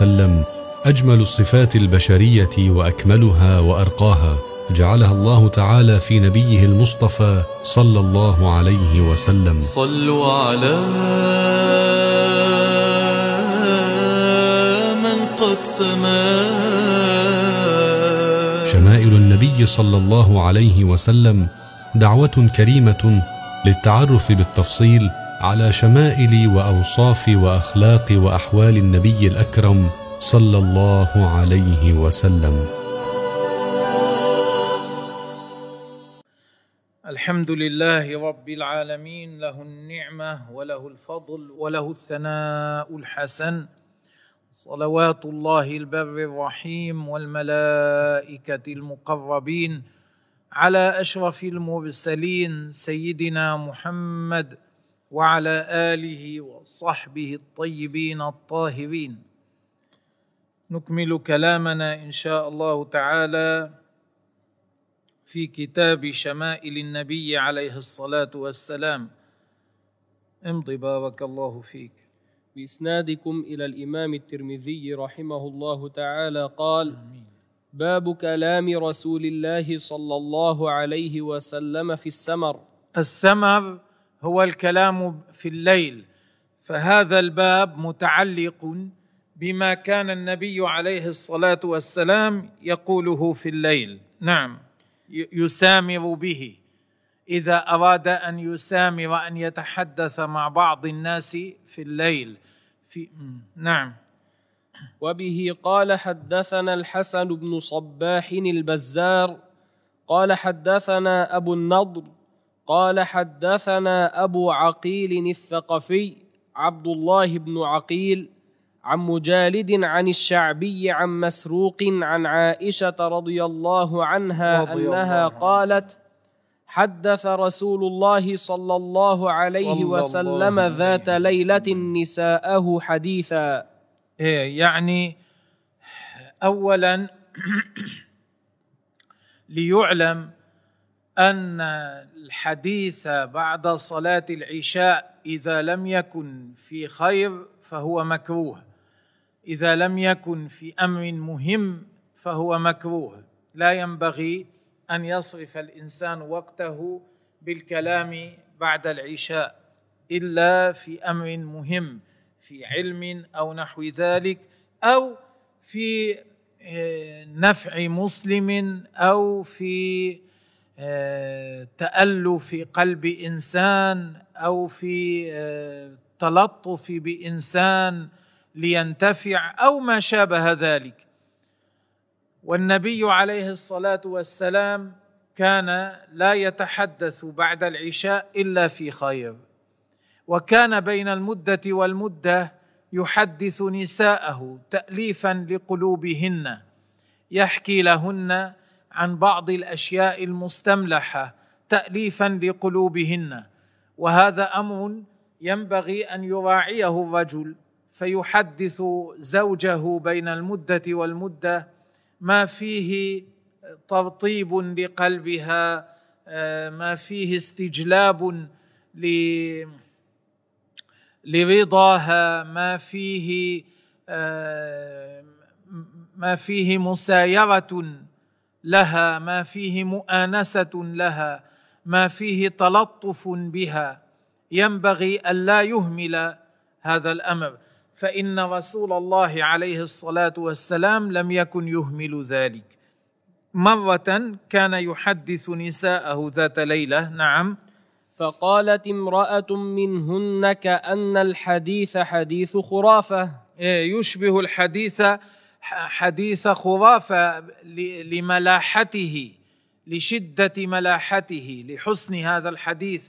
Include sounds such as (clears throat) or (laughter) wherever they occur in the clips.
وسلم أجمل الصفات البشرية وأكملها وأرقاها جعلها الله تعالى في نبيه المصطفى صلى الله عليه وسلم. صلوا على من قد سما. شمائل النبي صلى الله عليه وسلم دعوة كريمة للتعرف بالتفصيل على شمائل وأوصاف وأخلاق وأحوال النبي الأكرم صلى الله عليه وسلم. الحمد لله رب العالمين له النعمة وله الفضل وله الثناء الحسن. صلوات الله البر الرحيم والملائكة المقربين على أشرف المرسلين سيدنا محمد وعلى آله وصحبه الطيبين الطاهرين. نكمل كلامنا إن شاء الله تعالى في كتاب شمائل النبي عليه الصلاة والسلام. امضي بارك الله فيك. بإسنادكم إلى الإمام الترمذي رحمه الله تعالى قال باب كلام رسول الله صلى الله عليه وسلم في السمر. السمر هو الكلام في الليل فهذا الباب متعلق بما كان النبي عليه الصلاة والسلام يقوله في الليل. نعم يسامر به. إذا أراد أن يسامر أن يتحدث مع بعض الناس في الليل في نعم. وبه قال حدثنا الحسن بن صباح البزار قال حدثنا أبو النضر قال حدثنا أبو عقيل الثقفي عبد الله بن عقيل عن مجالد عن الشعبي عن مسروق عن عائشة رضي الله عنها رضي أنها الله. قالت حدث رسول الله صلى الله عليه صلى وسلم الله ذات عليه ليلة نساءه حديثا إيه يعني اولا (clears throat) ليعلم أن الحديث بعد صلاة العشاء إذا لم يكن في خير فهو مكروه. إذا لم يكن في أمر مهم فهو مكروه. لا ينبغي أن يصرف الإنسان وقته بالكلام بعد العشاء إلا في أمر مهم في علم أو نحو ذلك أو في آه، نفع مسلم أو في آه، تألف قلب إنسان أو في آه، تلطف بإنسان لينتفع أو ما شابه ذلك. والنبي عليه الصلاة والسلام كان لا يتحدث بعد العشاء إلا في خير. وكان بين المدة والمدة يحدث نساءه تاليفا لقلوبهن يحكي لهن عن بعض الأشياء المستملحة تاليفا لقلوبهن وهذا أمر ينبغي أن يراعيه الرجل فيحدث زوجه بين المدة والمدة ما فيه ترطيب لقلبها آه، ما فيه استجلاب لرضاها ما فيه آه، ما فيه مسايرة لها ما فيه مؤانسة لها ما فيه تلطف بها. ينبغي الا يهمل هذا الأمر. فإن رسول الله عليه الصلاة والسلام لم يكن يهمل ذلك. مرة كان يحدث نساءه ذات ليلة نعم. فقالت امرأة منهن كأن الحديث حديث خرافة. إيه، يشبه الحديث حديث خرافة لملاحته لشدة ملاحته لحسن هذا الحديث.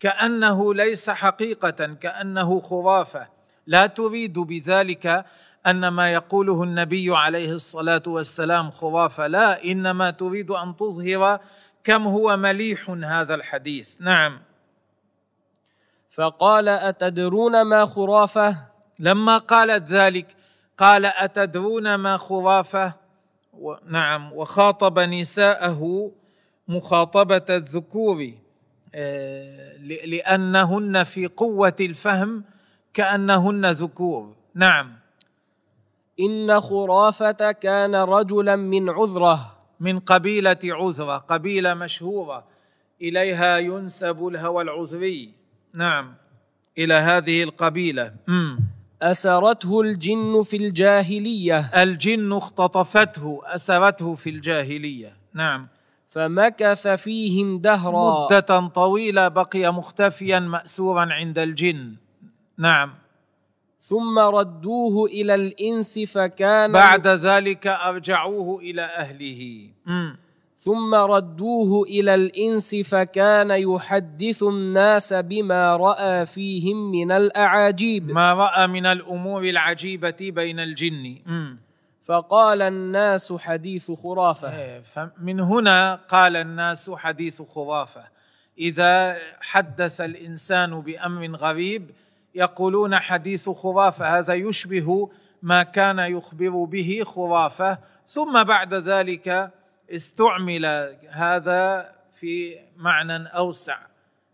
كأنه ليس حقيقة كأنه خرافة. لا تريد بذلك أن ما يقوله النبي عليه الصلاة والسلام خرافة. لا إنما تريد أن تظهر كم هو مليح هذا الحديث. نعم. فقال أتدرون ما خرافة؟ لما قالت ذلك قال أتدرون ما خرافة؟ نعم. وخاطب نساءه مخاطبة الذكور آه، لأنهن في قوة الفهم كأنهن ذكور. نعم. إن خرافة كان رجلا من عذرة. من قبيلة عذرة قبيلة مشهورة. إليها ينسب الهوى العذري. نعم. إلى هذه القبيلة. مم. أسرته الجن في الجاهلية. الجن اختطفته أسرته في الجاهلية. نعم. فمكث فيهم دهرا. مدة طويلة بقي مختفيا ماسورا عند الجن. نعم. ثم ردوه إلى الإنس فكان بعد ذلك أرجعوه إلى أهله. مم. ثم ردوه إلى الإنس فكان يحدث الناس بما رأى فيهم من الأعاجيب. ما رأى من الأمور العجيبة بين الجن. مم. فقال الناس حديث خرافة. إيه، فمن هنا قال الناس حديث خرافة. إذا حدث الإنسان بأمر غريب يقولون حديث خرافة. هذا يشبه ما كان يخبر به خرافة. ثم بعد ذلك استعمل هذا في معنى أوسع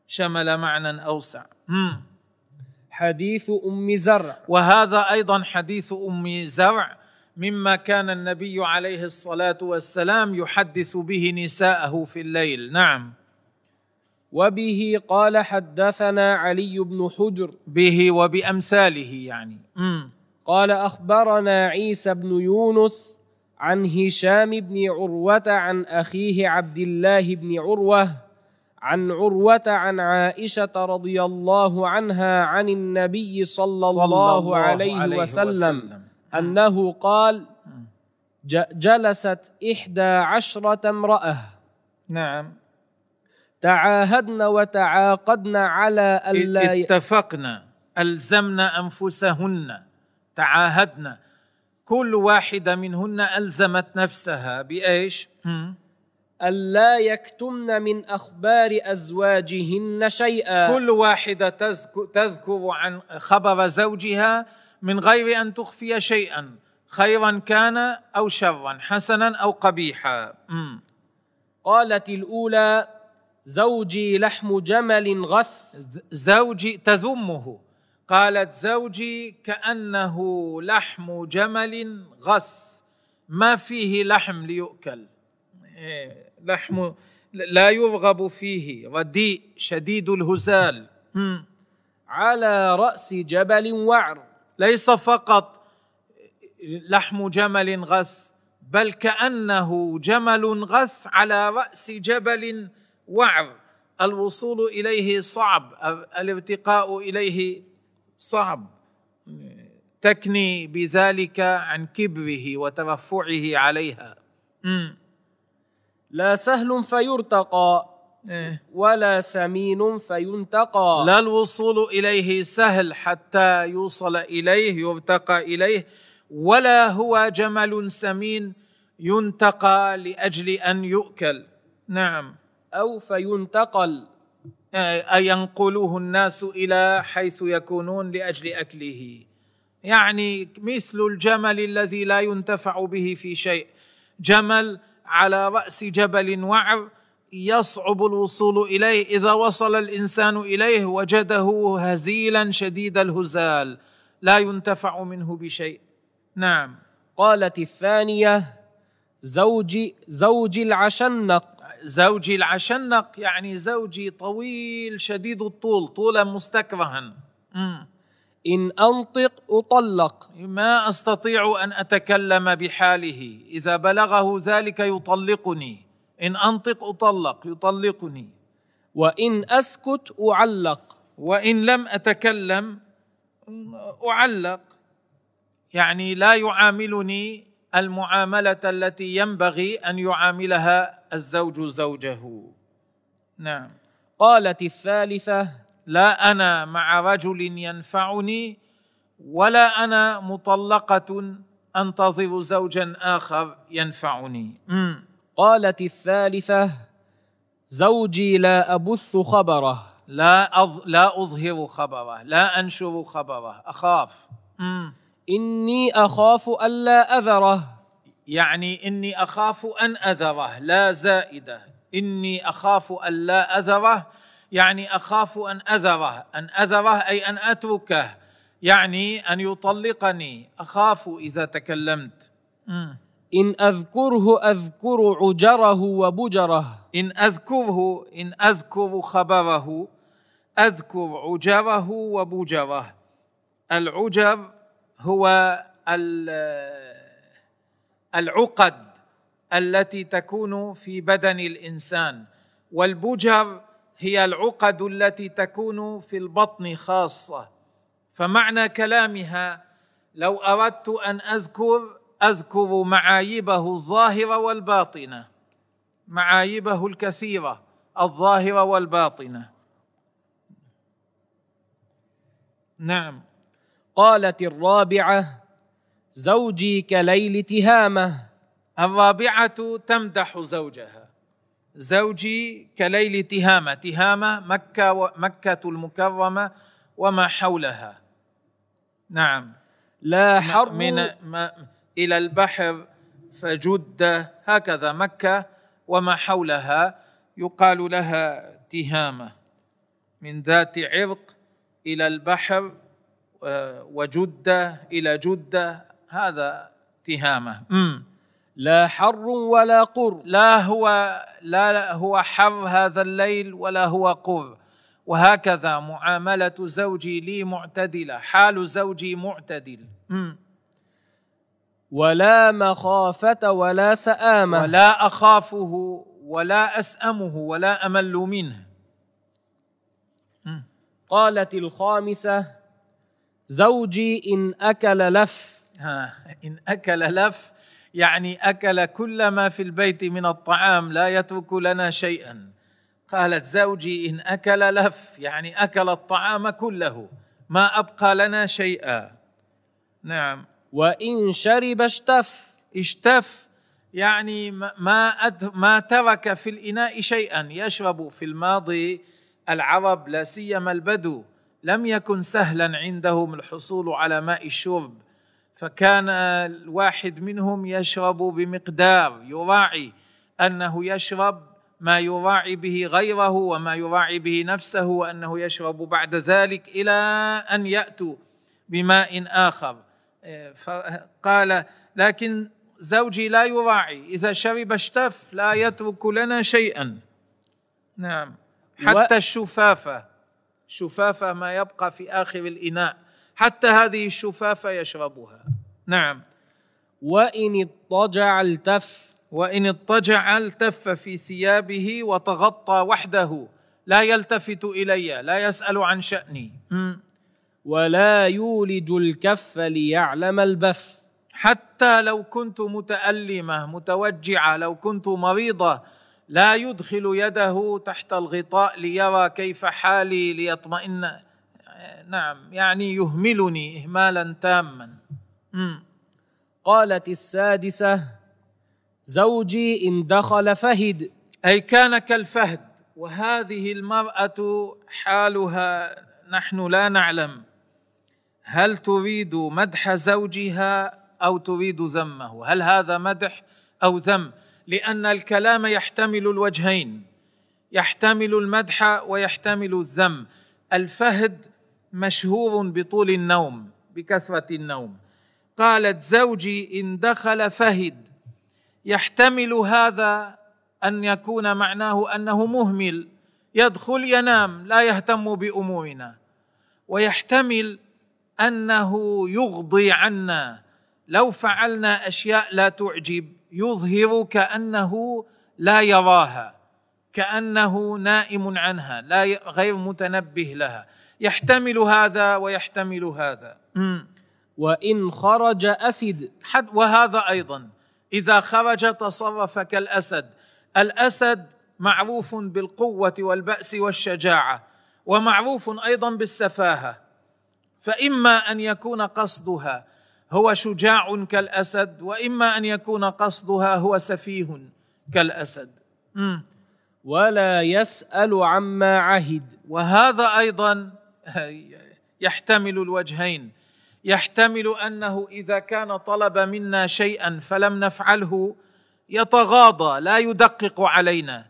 شمل معنى أوسع. مم. حديث أم زرع. وهذا أيضا حديث أم زرع مما كان النبي عليه الصلاة والسلام يحدث به نساءه في الليل. نعم. وبه قال حدثنا علي بن حجر. به وبأمثاله يعني. مم. قال أخبرنا عيسى بن يونس عن هشام بن عروة عن أخيه عبد الله بن عروة عن عروة عن عائشة رضي الله عنها عن النبي صلى, صلى الله, عليه, وسلم, أنه قال ج- جلست إحدى عشرة امرأة. نعم. تعاهدن وتعاقدن على ألا ي- اتفقنا الزمنا أنفسهن تعاهدنا كل واحدة منهن ألزمت نفسها بإيش؟ مم. ألا يكتمن من أخبار أزواجهن شيئا. كل واحدة تذكر, عن خبر زوجها من غير أن تخفي شيئا خيرا كان أو شرا حسنا أو قبيحا. قالت الأولى زوجي لحم جمل غث. زوجي تذمه. قالت زوجي كأنه لحم جمل غث ما فيه لحم ليؤكل. إيه، لحم لا يرغب فيه. رديء شديد الهزال. على رأس جبل وعر. ليس فقط لحم جمل غث بل كأنه جمل غث على رأس جبل وعر. الوصول إليه صعب الارتقاء إليه صعب. تكني بذلك عن كبره وترفعه عليها. مم. لا سهل فيرتقى. إيه. ولا سمين فينتقى. لا الوصول إليه سهل حتى يوصل إليه يرتقى إليه. ولا هو جمل سمين ينتقى لأجل أن يؤكل. نعم. أو فينتقل. أي ينقلوه الناس إلى حيث يكونون لأجل أكله. يعني مثل الجمل الذي لا ينتفع به في شيء. جمل على رأس جبل وعر يصعب الوصول إليه. إذا وصل الإنسان إليه وجده هزيلا شديد الهزال. لا ينتفع منه بشيء. نعم. قالت الثانية زوجي زوجي العشنق. زوجي العشنق يعني زوجي طويل شديد الطول طولا مستكرها. إن أنطق أطلق. ما أستطيع أن أتكلم بحاله. إذا بلغه ذلك يطلقني. إن أنطق أطلق يطلقني. وإن أسكت أعلق. وإن لم أتكلم أعلق. يعني لا يعاملني المعاملة التي ينبغي أن يعاملها الزوج زوجه. نعم. قالت الثالثة لا أنا مع رجل ينفعني ولا أنا مطلقة أنتظر زوجا آخر ينفعني. مم. قالت الثالثة زوجي لا أبث خبره. لا أظ... لا أظهر خبره لا أنشر خبره أخاف. مم. إني أخاف ألا أذره. يعني إني أخاف أن أذره لا زائدة. إني أخاف أن لا أذره يعني أخاف أن أذره. أن أذره أي أن أتركه يعني أن يطلقني. أخاف إذا تكلمت. إن أذكره أذكر عجره وبجره. إن أذكره إن أذكر خبره أذكر عجره وبجره. العجر هو العقد التي تكون في بدن الإنسان والبجر هي العقد التي تكون في البطن خاصة. فمعنى كلامها لو أردت أن أذكر أذكر معايبه الظاهرة والباطنة. معايبه الكثيرة الظاهرة والباطنة. نعم. قالت الرابعة زوجي كليل تهامة. الرابعة تمدح زوجها. زوجي كليل تهامة. تهامة مكة و- مكة المكرمة وما حولها. نعم. لا حر من ما إلى البحر فجد هكذا مكة وما حولها. يقال لها تهامة. من ذات عرق إلى البحر آه، وجدة إلى جدة هذا تهامة. مم. لا حر ولا قر. لا هو لا هو حر هذا الليل ولا هو قر. وهكذا معاملة زوجي لي معتدلة حال زوجي معتدل. مم. ولا مخافة ولا سآمة. ولا أخافه ولا أسأمه ولا أمل منه. قالت الخامسة زوجي إن أكل لف. ها إن أكل لف يعني أكل كل ما في البيت من الطعام لا يترك لنا شيئا. قالت زوجي إن أكل لف يعني أكل الطعام كله ما أبقى لنا شيئا. نعم. وإن شرب اشتف. اشتف يعني ما- أد ما ترك في الإناء شيئا. يشرب في الماضي العرب لا سيما البدو. لم يكن سهلا عندهم الحصول على ماء الشرب. فكان الواحد منهم يشرب بمقدار يراعي أنه يشرب ما يراعي به غيره وما يراعي به نفسه وأنه يشرب بعد ذلك إلى أن يأتوا بماء آخر. فقال لكن زوجي لا يراعي إذا شرب اشتف لا يترك لنا شيئا. نعم. حتى الشفافة شفافة ما يبقى في آخر الإناء. حتى هذه الشفافة يشربها. نعم. وإن اضطجع التف. وإن اضطجع التف في ثيابه وتغطى وحده لا يلتفت إلي لا يسأل عن شأني. مم. ولا يولج الكف ليعلم البث. حتى لو كنت متألمة متوجعة لو كنت مريضة لا يدخل يده تحت الغطاء ليرى كيف حالي ليطمئن نعم يعني يهملني إهمالا تاما. قالت السادسة زوجي إن دخل فهد. أي كان كالفهد وهذه المرأة حالها نحن لا نعلم. هل تريد مدح زوجها أو تريد ذمه؟ هل هذا مدح أو ذم؟ لأن الكلام يحتمل الوجهين يحتمل المدح ويحتمل الذم. الفهد مشهور بطول النوم بكثرة النوم. قالت زوجي إن دخل فهد. يحتمل هذا أن يكون معناه أنه مهمل. يدخل ينام لا يهتم بأمورنا. ويحتمل أنه يغضي عنا. لو فعلنا أشياء لا تعجب يظهر كأنه لا يراها كأنه نائم عنها لا غير متنبه لها. يحتمل هذا ويحتمل هذا. وإن خرج أسد. حد وهذا أيضا. إذا خرج تصرف كالأسد. الأسد معروف بالقوة والبأس والشجاعة ومعروف أيضا بالسفاهة. فإما أن يكون قصدها هو شجاع كالأسد وإما أن يكون قصدها هو سفيه كالأسد. مم. ولا يسأل عما عهد. وهذا أيضا يحتمل الوجهين. يحتمل أنه إذا كان طلب منا شيئا فلم نفعله يتغاضى لا يدقق علينا.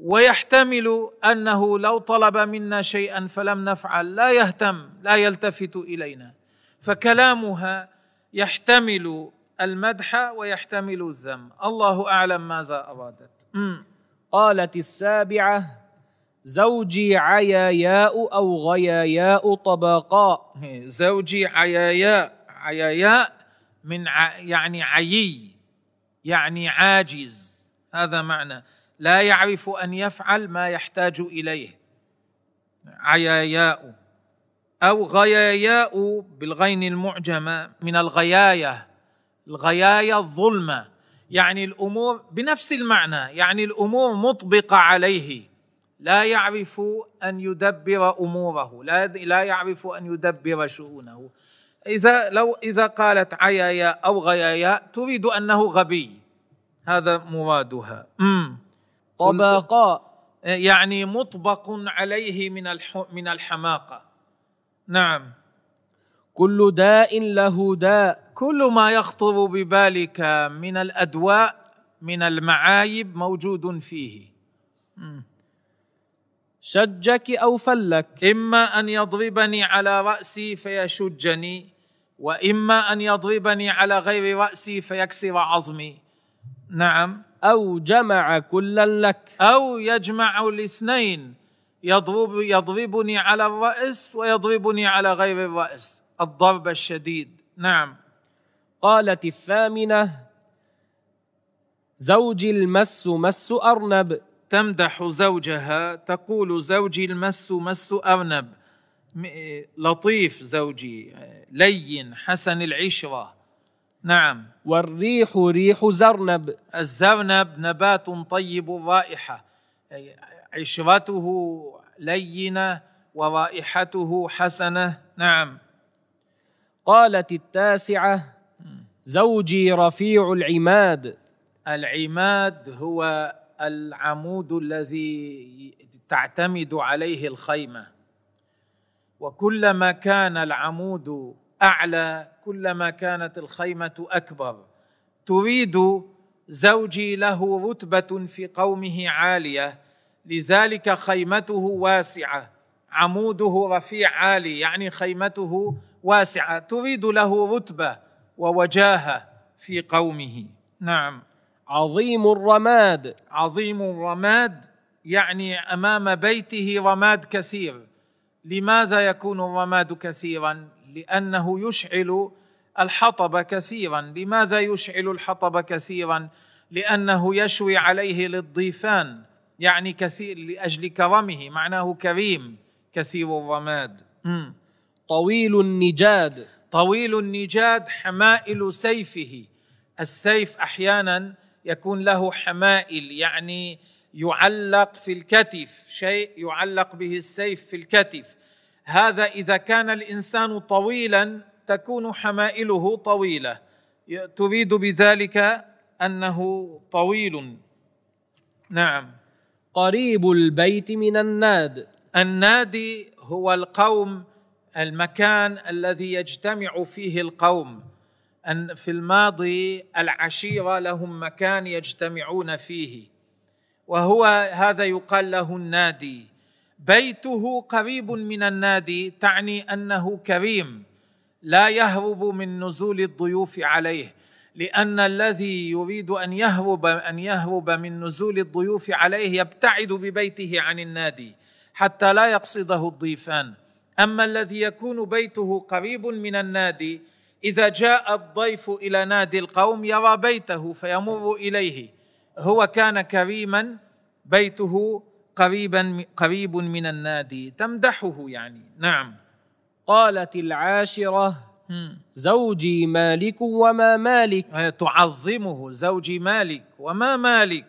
ويحتمل أنه لو طلب منا شيئا فلم نفعل لا يهتم لا يلتفت إلينا. فكلامها يحتمل المدح ويحتمل الذم. الله أعلم ماذا أرادت. قالت السابعة زوجي عياياء أو غياياء طبقاء. (laughs) زوجي عياياء عياياء من ع... يعني عيي يعني عاجز. هذا معنى. لا يعرف أن يفعل ما يحتاج إليه. عياياء أو غياياء بالغين المعجمة من الغياية. الغياية الظلمة. يعني الأمور بنفس المعنى. يعني الأمور مطبقة عليه. لا يعرف أن يدبر أموره لا لا يعرف أن يدبر شؤونه. إذا لو إذا قالت عيايا أو غيايا تريد أنه غبي. هذا مرادها. أمم. طبقاء يعني مطبق عليه من من الحماقة. نعم. كل داء له داء. كل ما يخطر ببالك من الأدواء من المعايب موجود فيه. شجك أو فلك. إما أن يضربني على رأسي فيشجني وإما أن يضربني على غير رأسي فيكسر عظمي. نعم. أو جمع كلا لك. أو يجمع الاثنين. يضرب يضربني على الرأس ويضربني على غير الرأس. الضرب الشديد. نعم. قالت الثامنة زوجي المس مس أرنب. تمدح زوجها تقول زوجي المس مس أرنب. لطيف زوجي لين حسن العشرة. نعم. والريح ريح زرنب. الزرنب نبات طيب الرائحه عشرته لينة ورائحته حسنة. نعم. قالت التاسعة زوجي رفيع العماد. العماد هو العمود الذي تعتمد عليه الخيمة. وكلما كان العمود أعلى كلما كانت الخيمة أكبر. تريد زوجي له رتبة في قومه عالية. لذلك خيمته واسعة. عموده رفيع عالي يعني خيمته واسعة. تريد له رتبة ووجاهة في قومه. نعم. عظيم الرماد. عظيم الرماد يعني أمام بيته رماد كثير. لماذا يكون الرماد كثيرا؟ لأنه يشعل الحطب كثيرا. لماذا يشعل الحطب كثيرا؟ لأنه يشوي عليه للضيفان يعني كثير لأجل كرمه معناه كريم كثير الرماد. طويل النجاد. طويل النجاد حمائل سيفه. السيف أحيانا يكون له حمائل يعني يعلق في الكتف شيء يعلق به السيف في الكتف. هذا إذا كان الإنسان طويلا تكون حمائله طويلة. تريد بذلك أنه طويل. نعم. قريب البيت من الناد. النادي هو القوم المكان الذي يجتمع فيه القوم. أن في الماضي العشيرة لهم مكان يجتمعون فيه وهو هذا يقال له النادي. بيته قريب من النادي تعني أنه كريم لا يهرب من نزول الضيوف عليه لأن الذي يريد أن يهرب أن يهرب من نزول الضيوف عليه يبتعد ببيته عن النادي حتى لا يقصده الضيفان. أما الذي يكون بيته قريب من النادي إذا جاء الضيف إلى نادي القوم يرى بيته فيمر إليه. هو كان كريما بيته قريبا قريب من النادي. تمدحه يعني. نعم. قالت العاشرة زوجي مالك وما مالك. تعظمه زوجي مالك وما مالك.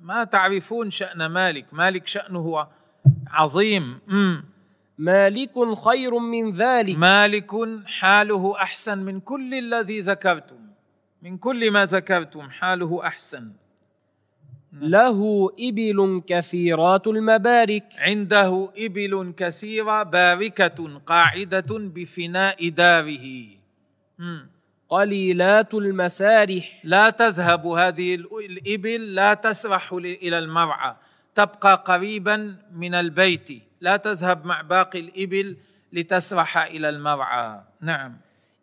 ما تعرفون شأن مالك. مالك شأنه عظيم. مم. مالك خير من ذلك. مالك حاله أحسن من كل الذي ذكرتم. من كل ما ذكرتم حاله أحسن. له إبل كثيرات المبارك. عنده إبل كثيرة باركة قاعدة بفناء داره. قليلات المسارح. لا تذهب هذه الإبل لا تسرح إلى المرعى. تبقى قريبا من البيت. لا تذهب مع باقي الإبل لتسرح إلى المرعى. نعم.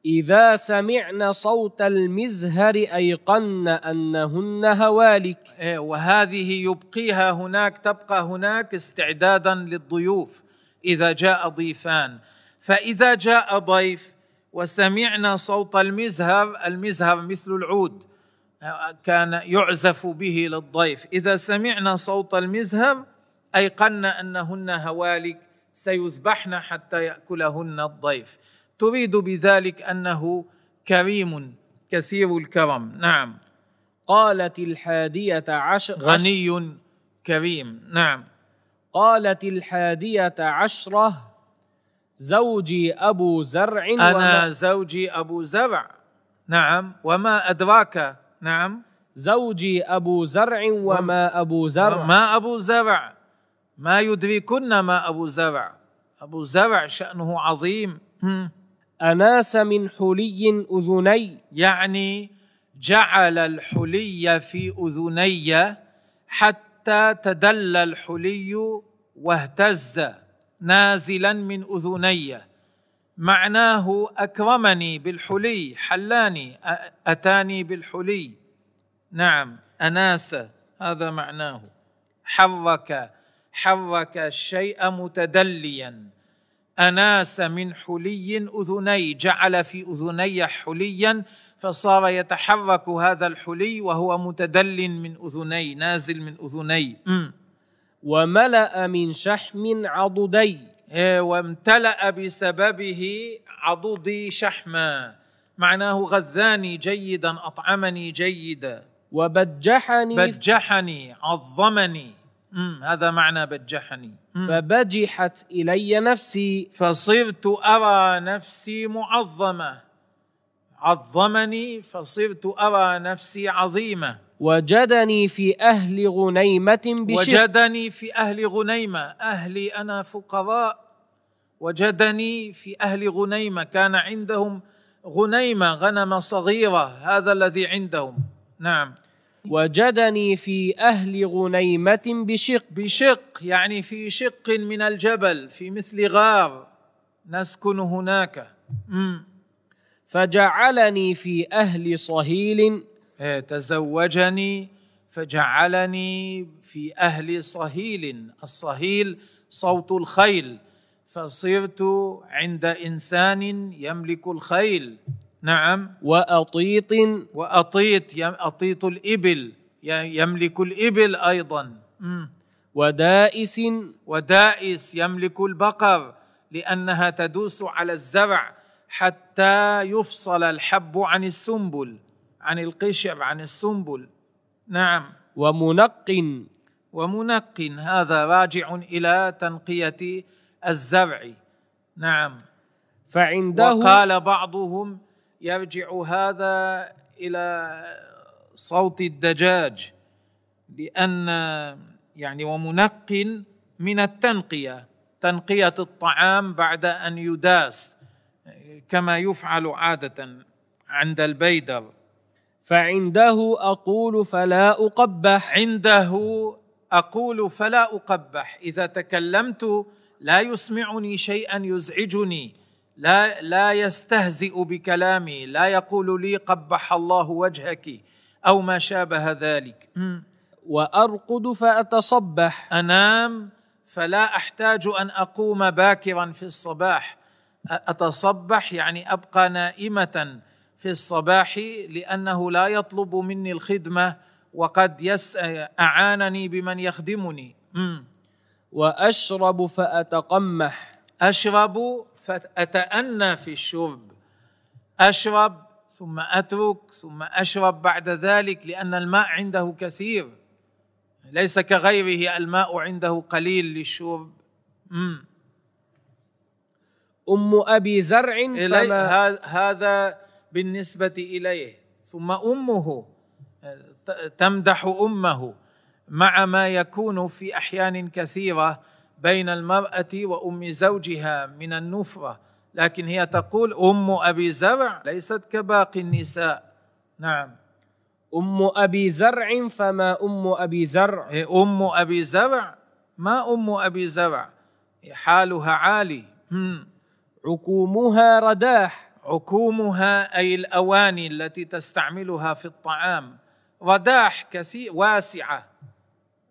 إذا سمعن صوت المزهر أيقن أنهن هوالك. إيه، وهذه يبقيها هناك تبقى هناك استعدادا للضيوف إذا جاء ضيفان. فإذا جاء ضيف وسمعنا صوت المزهر المزهر مثل العود كان يعزف به للضيف. إذا سمعنا صوت المزهر ايقنا أنهن هوالك سيذبحن حتى يأكلهن الضيف. تريد بذلك أنه كريم كثير الكرم. نعم. قالت الحادية عشر غني كريم. نعم. قالت الحادية عشرة زوجي أبو زرع أنا وما زوجي أبو زرع. نعم. وما أدراك؟ نعم. زوجي أبو زرع وما أبو زرع. ما أبو زرع. ما يدركن ما أبو زرع. أبو زرع شأنه عظيم. أناس من حلي أذني. يعني جعل الحلي في أذني حتى تدلى الحلي واهتز نازلا من أذني. معناه أكرمني بالحلي حلاني أ- أتاني بالحلي. نعم أناس هذا معناه. حرك حرك الشيء متدليا. أناس من حلي أذني جعل في أذني حليا فصار يتحرك هذا الحلي وهو متدل من أذني نازل من أذني. وملأ من شحم عضدي. إيه، وامتلأ بسببه عضدي شحما. معناه غذاني جيدا أطعمني جيدا. وبجحني. بجحني عظمني. هذا معنى بجحني. فبجحت إلي نفسي. فصرت أرى نفسي معظمة. عظمني فصرت أرى نفسي عظيمة. وجدني في أهل غنيمة بشق. وجدني في أهل غنيمة. أهلي أنا فقراء. وجدني في أهل غنيمة. كان عندهم غنيمة غنم صغيرة. هذا الذي عندهم. نعم. وجدني في أهل غنيمة بشق. بشق يعني في شق من الجبل في مثل غار نسكن هناك. فجعلني في أهل صهيل. إيه، تزوجني فجعلني في أهل صهيل. الصهيل صوت الخيل فصرت عند إنسان يملك الخيل. نعم. وأطيط. أطيط الإبل ي- يملك الإبل أيضا. مم. ودائس. ودائس يملك البقر لأنها تدوس على الزرع حتى يفصل الحب عن السنبل عن القشر عن السنبل. نعم. ومنق. ومنق. هذا راجع إلى تنقية الزرع. نعم. فعنده وقال بعضهم يرجع هذا إلى صوت الدجاج لأن يعني ومنق من التنقية تنقية الطعام بعد أن يداس كما يفعل عادة عند البيدر. فعنده أقول فلا أقبح. عنده أقول فلا أقبح. إذا تكلمت لا يسمعني شيئا يزعجني. لا لا يستهزئ بكلامي لا يقول لي قبح الله وجهك أو ما شابه ذلك. مم. وأرقد فأتصبح. أنام فلا أحتاج أن أقوم باكرا في الصباح. أتصبح يعني أبقى نائمة في الصباح لأنه لا يطلب مني الخدمة وقد يس أعانني بمن يخدمني. مم. وأشرب فأتقمح. أشرب فأتأنى في الشرب. أشرب ثم أترك ثم أشرب بعد ذلك لأن الماء عنده كثير. ليس كغيره الماء عنده قليل للشرب. مم. أم أبي زرع فما هذا بالنسبة إليه. ثم أمه تمدح أمه مع ما يكون في أحيان كثيرة. بين المرأة وأم زوجها من النفرة لكن هي تقول أم أبي زرع ليست كباقي النساء. نعم. أم أبي زرع فما أم أبي زرع؟ إيه، أم أبي زرع؟ ما أم أبي زرع؟ حالها عالي. هم. عكومها رداح. عكومها أي الأواني التي تستعملها في الطعام. رداح كثير واسعة.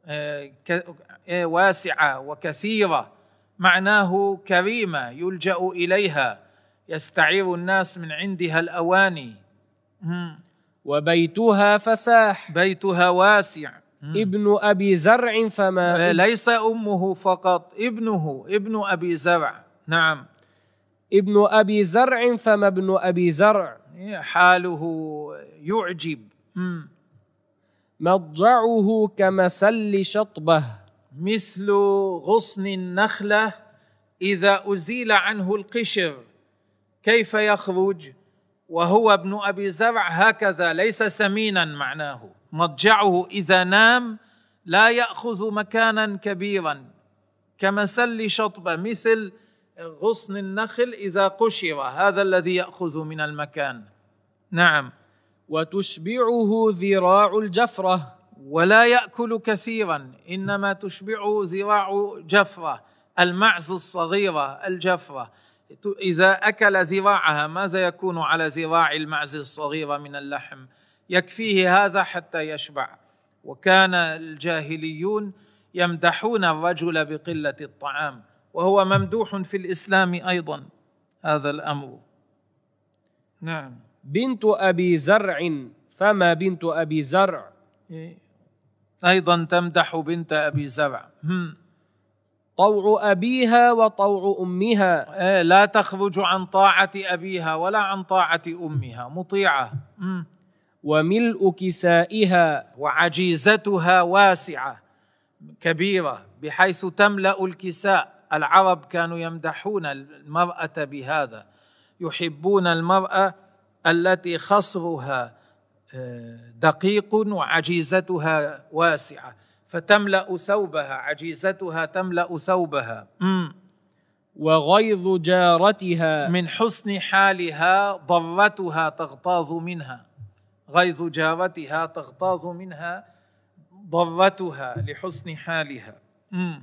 ك- آه، واسعة وكثيرة. معناه كريمة يلجأ إليها. يستعير الناس من عندها الأواني. وبيتها فساح. بيتها واسع. ابن أبي زرع فما آه، ليس أمه فقط ابنه ابن أبي زرع. نعم. ابن أبي زرع فما ابن أبي زرع. حاله يعجب. مضجعه كمسل شطبه. مثل غصن النخلة إذا أزيل عنه القشر. كيف يخرج؟ وهو ابن أبي زرع هكذا ليس سمينا معناه. مضجعه إذا نام لا يأخذ مكانا كبيرا. كمسل شطبه مثل غصن النخل إذا قشر هذا الذي يأخذ من المكان. نعم. وتشبعه ذراع الجفرة. ولا يأكل كثيرا إنما تشبعه ذراع جفرة المعز الصغيرة الجفرة. إذا أكل ذراعها ماذا يكون على ذراع المعز الصغيره من اللحم؟ يكفيه هذا حتى يشبع. وكان الجاهليون يمدحون الرجل بقلة الطعام وهو ممدوح في الإسلام أيضا. هذا الأمر. نعم. بنت أبي زرع. فما بنت أبي زرع؟ أيضا تمدح بنت أبي زرع. طوع أبيها وطوع أمها. إيه، لا تخرج عن طاعة أبيها ولا عن طاعة أمها. مطيعة. مم. وملء كسائها. وعجيزتها واسعة. كبيرة. بحيث تملأ الكساء. العرب كانوا يمدحون المرأة بهذا. يحبون المرأة التي خصرها. دقيق وعجيزتها واسعة فتملأ ثوبها عجيزتها تملأ ثوبها. مم. وغيظ جارتها. من حسن حالها ضرتها تغتاظ منها. غيظ جارتها تغتاظ منها ضرتها لحسن حالها. مم.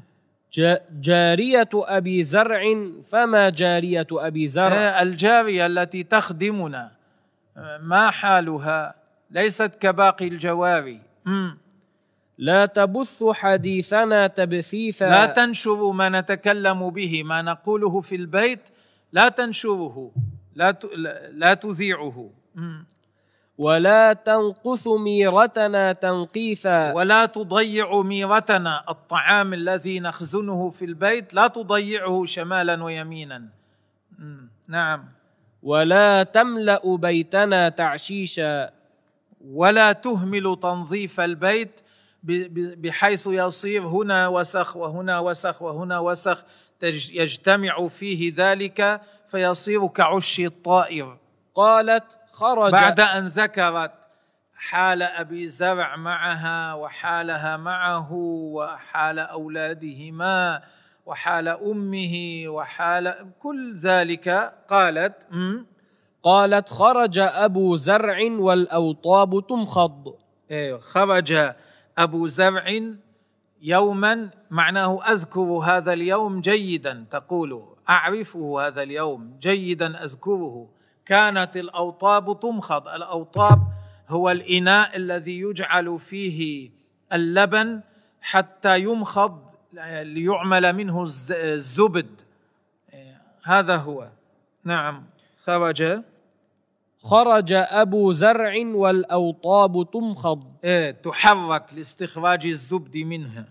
جا- جارية أبي زرع فما جارية أبي زرع؟ آه، الجارية التي تخدمنا آه، ما حالها؟ ليست كباقي الجواري. مم. لا تبث حديثنا تبثيثا. لا تنشروا ما نتكلم به ما نقوله في البيت لا تنشره لا ت- لا- لا تذيعه. مم. ولا تنقص ميرتنا تنقيثا. ولا تضيع ميرتنا الطعام الذي نخزنه في البيت لا تضيعه شمالا ويمينا. نعم. ولا تملأ بيتنا تعشيشا. ولا تهمل تنظيف البيت بحيث يصير هنا وسخ وهنا وسخ وهنا وسخ يجتمع فيه ذلك فيصير كعش الطائر. قالت خرج. بعد أن ذكرت حال أبي زرع معها وحالها معه وحال أولادهما وحال أمه وحال كل ذلك قالت "أم، قالت خرج أبو زرع والأوطاب تمخض. إيه، خرج أبو زرع يوما معناه أذكر هذا اليوم جيدا تقول أعرفه هذا اليوم جيدا أذكره. كانت الأوطاب تمخض. الأوطاب هو الإناء الذي يجعل فيه اللبن حتى يمخض ليعمل منه الز- الزبد. إيه، هذا هو. نعم. خرج خرج أبو زرع والأوطاب تمخض. إيه، تحرك لاستخراج الزبد منها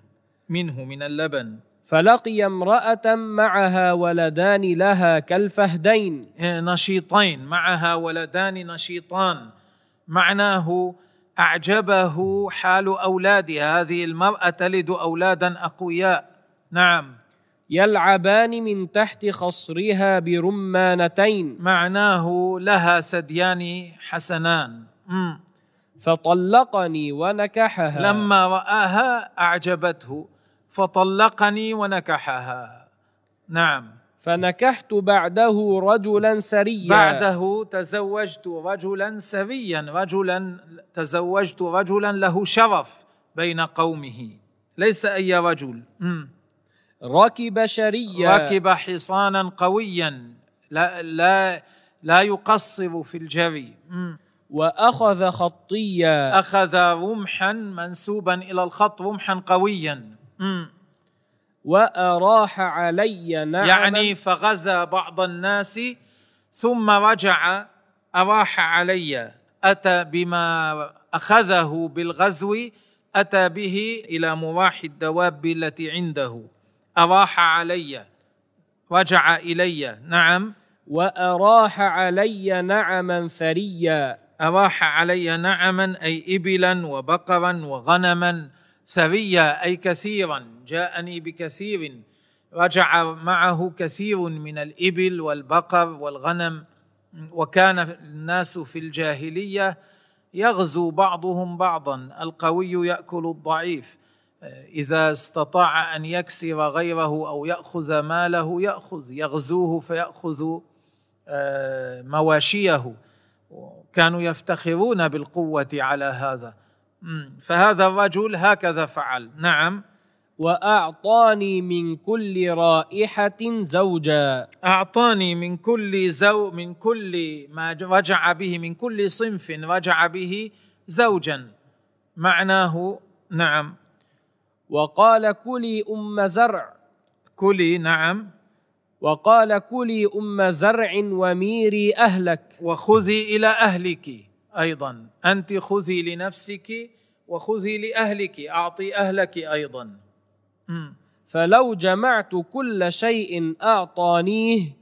منه من اللبن. فلقي امرأة معها ولدان لها كالفهدين. إيه، نشيطين معها ولدان نشيطان. معناه أعجبه حال أولادها هذه المرأة تلد أولادا أقوياء. نعم. يلعبان من تحت خصرها برمانتين. معناه لها ثديان حسنان. مم. فطلقني ونكحها. لما رآها أعجبته. فطلقني ونكحها. نعم. فنكحت بعده رجلا سريا. بعده تزوجت رجلا سريا. رجلا تزوجت رجلا له شرف بين قومه. ليس أي رجل. مم. ركب شريا. ركب حصانا قويا لا لا لا يقصر في الجري. مم. وأخذ خطيا. أخذ رمحا منسوبا إلى الخط رمحا قويا. مم. وأراح علي نعما. يعني فغزا بعض الناس ثم رجع أراح علي. أتى بما أخذه بالغزو أتى به إلى مراح الدواب التي عنده. أراح علي رجع إلي. نعم. وأراح علي نعما ثريا. أراح علي نعما أي إبلا وبقرا وغنما ثريا أي كثيرا. جاءني بكثير. رجع معه كثير من الإبل والبقر والغنم. وكان الناس في الجاهلية يغزو بعضهم بعضا. القوي يأكل الضعيف. إذا استطاع أن يكسر غيره أو يأخذ ماله يأخذ يغزوه فيأخذ آه، مواشيه. كانوا يفتخرون بالقوة على هذا. فهذا الرجل هكذا فعل. نعم. وأعطاني من كل رائحة زوجا. أعطاني من كل زو من كل ما رجع به من كل صنف رجع به زوجا. معناه نعم. وقال كلي أم زرع. كلي نعم. وقال كلي أم زرع وميري أهلك. وخذي إلى أهلك أيضا. أنت خذي لنفسك وخذي لأهلك أعطي أهلك أيضا. فلو جمعت كل شيء أعطانيه.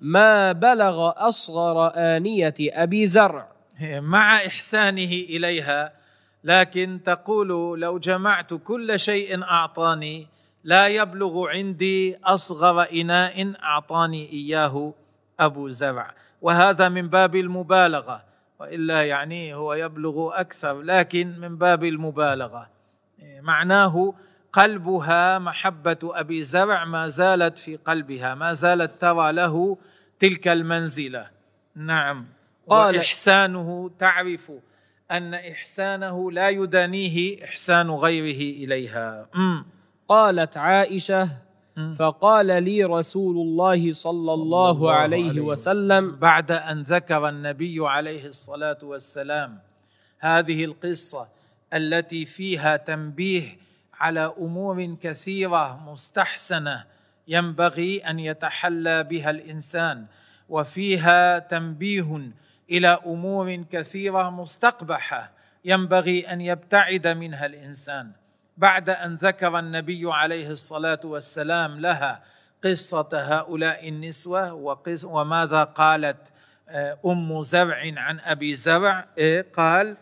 ما بلغ أصغر آنية أبي زرع. مع إحسانه إليها لكن تقول لو جمعت كل شيء أعطاني لا يبلغ عندي أصغر إناء أعطاني إياه أبو زرع. وهذا من باب المبالغة وإلا يعني هو يبلغ أكثر لكن من باب المبالغة. معناه قلبها محبة أبي زرع ما زالت في قلبها ما زالت ترى له تلك المنزلة. نعم. قال- وإحسانه تعرف أن إحسانه لا يدانيه إحسان غيره إليها أمم. قالت عائشة مم. فقال لي رسول الله صلى الله عليه وسلم بعد أن ذكر النبي عليه الصلاة والسلام هذه القصة التي فيها تنبيه على أمور كثيرة مستحسنة ينبغي أن يتحلى بها الإنسان وفيها تنبيه إلى أمور كثيرة مستقبحة ينبغي أن يبتعد منها الإنسان. بعد أن ذكر النبي عليه الصلاة والسلام لها قصة هؤلاء النسوة وقص وماذا قالت آه، أم زرع عن أبي زرع إيه؟ قال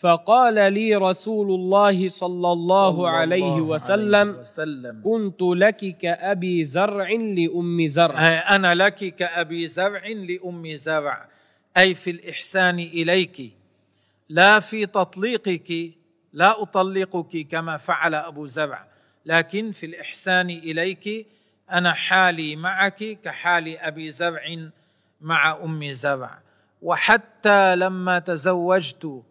فقال لي رسول الله صلى الله عليه وسلم وسلم. كنت لك كأبي زرع لأم زرع. آه، أنا لك كأبي زرع لأم زرع. أي في الإحسان إليك لا في تطليقك لا أطلقك كما فعل أبو زرع لكن في الإحسان إليك أنا حالي معك كحال أبي زرع مع أم زرع. وحتى لما تزوجت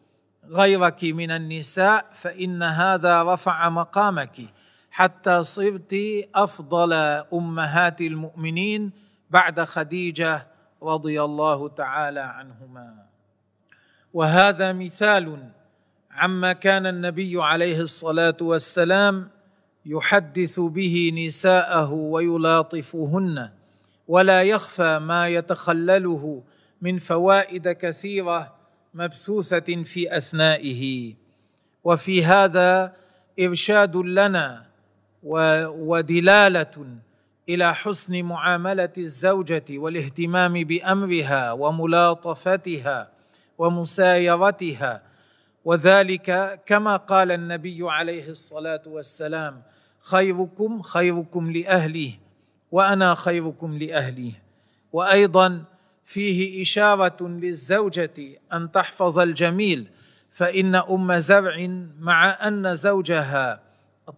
غيرك من النساء فإن هذا رفع مقامك حتى صرت أفضل أمهات المؤمنين بعد خديجة رضي الله تعالى عنهما. وهذا مثال عما كان النبي عليه الصلاة والسلام يحدث به نساءه ويلاطفهن ولا يخفى ما يتخلله من فوائد كثيرة مبثوثة في أثنائه. وفي هذا إرشاد لنا ودلالة إلى حسن معاملة الزوجة والاهتمام بأمرها وملاطفتها ومسايرتها وذلك كما قال النبي عليه الصلاة والسلام خيركم خيركم لأهله وأنا خيركم لأهله. وأيضا فيه إشارة للزوجة أن تحفظ الجميل فإن أم زرع مع أن زوجها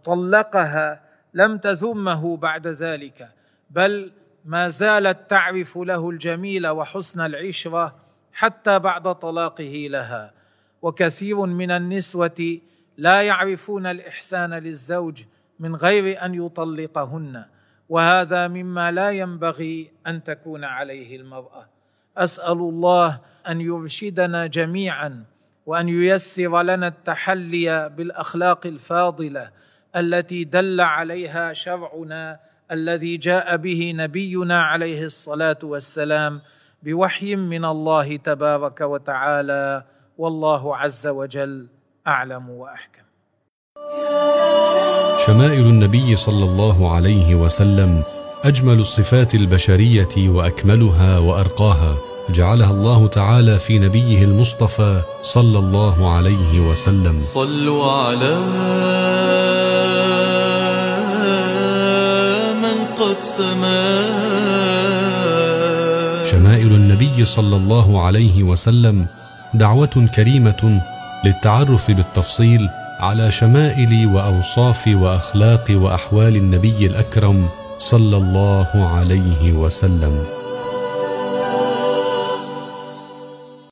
طلقها لم تذمه بعد ذلك بل ما زالت تعرف له الجميل وحسن العشرة حتى بعد طلاقه لها. وكثير من النسوة لا يعرفون الإحسان للزوج من غير أن يطلقهن وهذا مما لا ينبغي أن تكون عليه المرأة. أسأل الله أن يرشدنا جميعا وأن ييسر لنا التحلي بالأخلاق الفاضلة التي دل عليها شرعنا الذي جاء به نبينا عليه الصلاة والسلام بوحي من الله تبارك وتعالى والله عز وجل أعلم وأحكم. شمائل النبي صلى الله عليه وسلم أجمل الصفات البشرية وأكملها وأرقاها. جعلها الله تعالى في نبيه المصطفى صلى الله عليه وسلم. صلوا على من قد سما. شمائل النبي صلى الله عليه وسلم دعوة كريمة للتعرف بالتفصيل على شمائل وأوصاف وأخلاق وأحوال النبي الأكرم صلى الله عليه وسلم.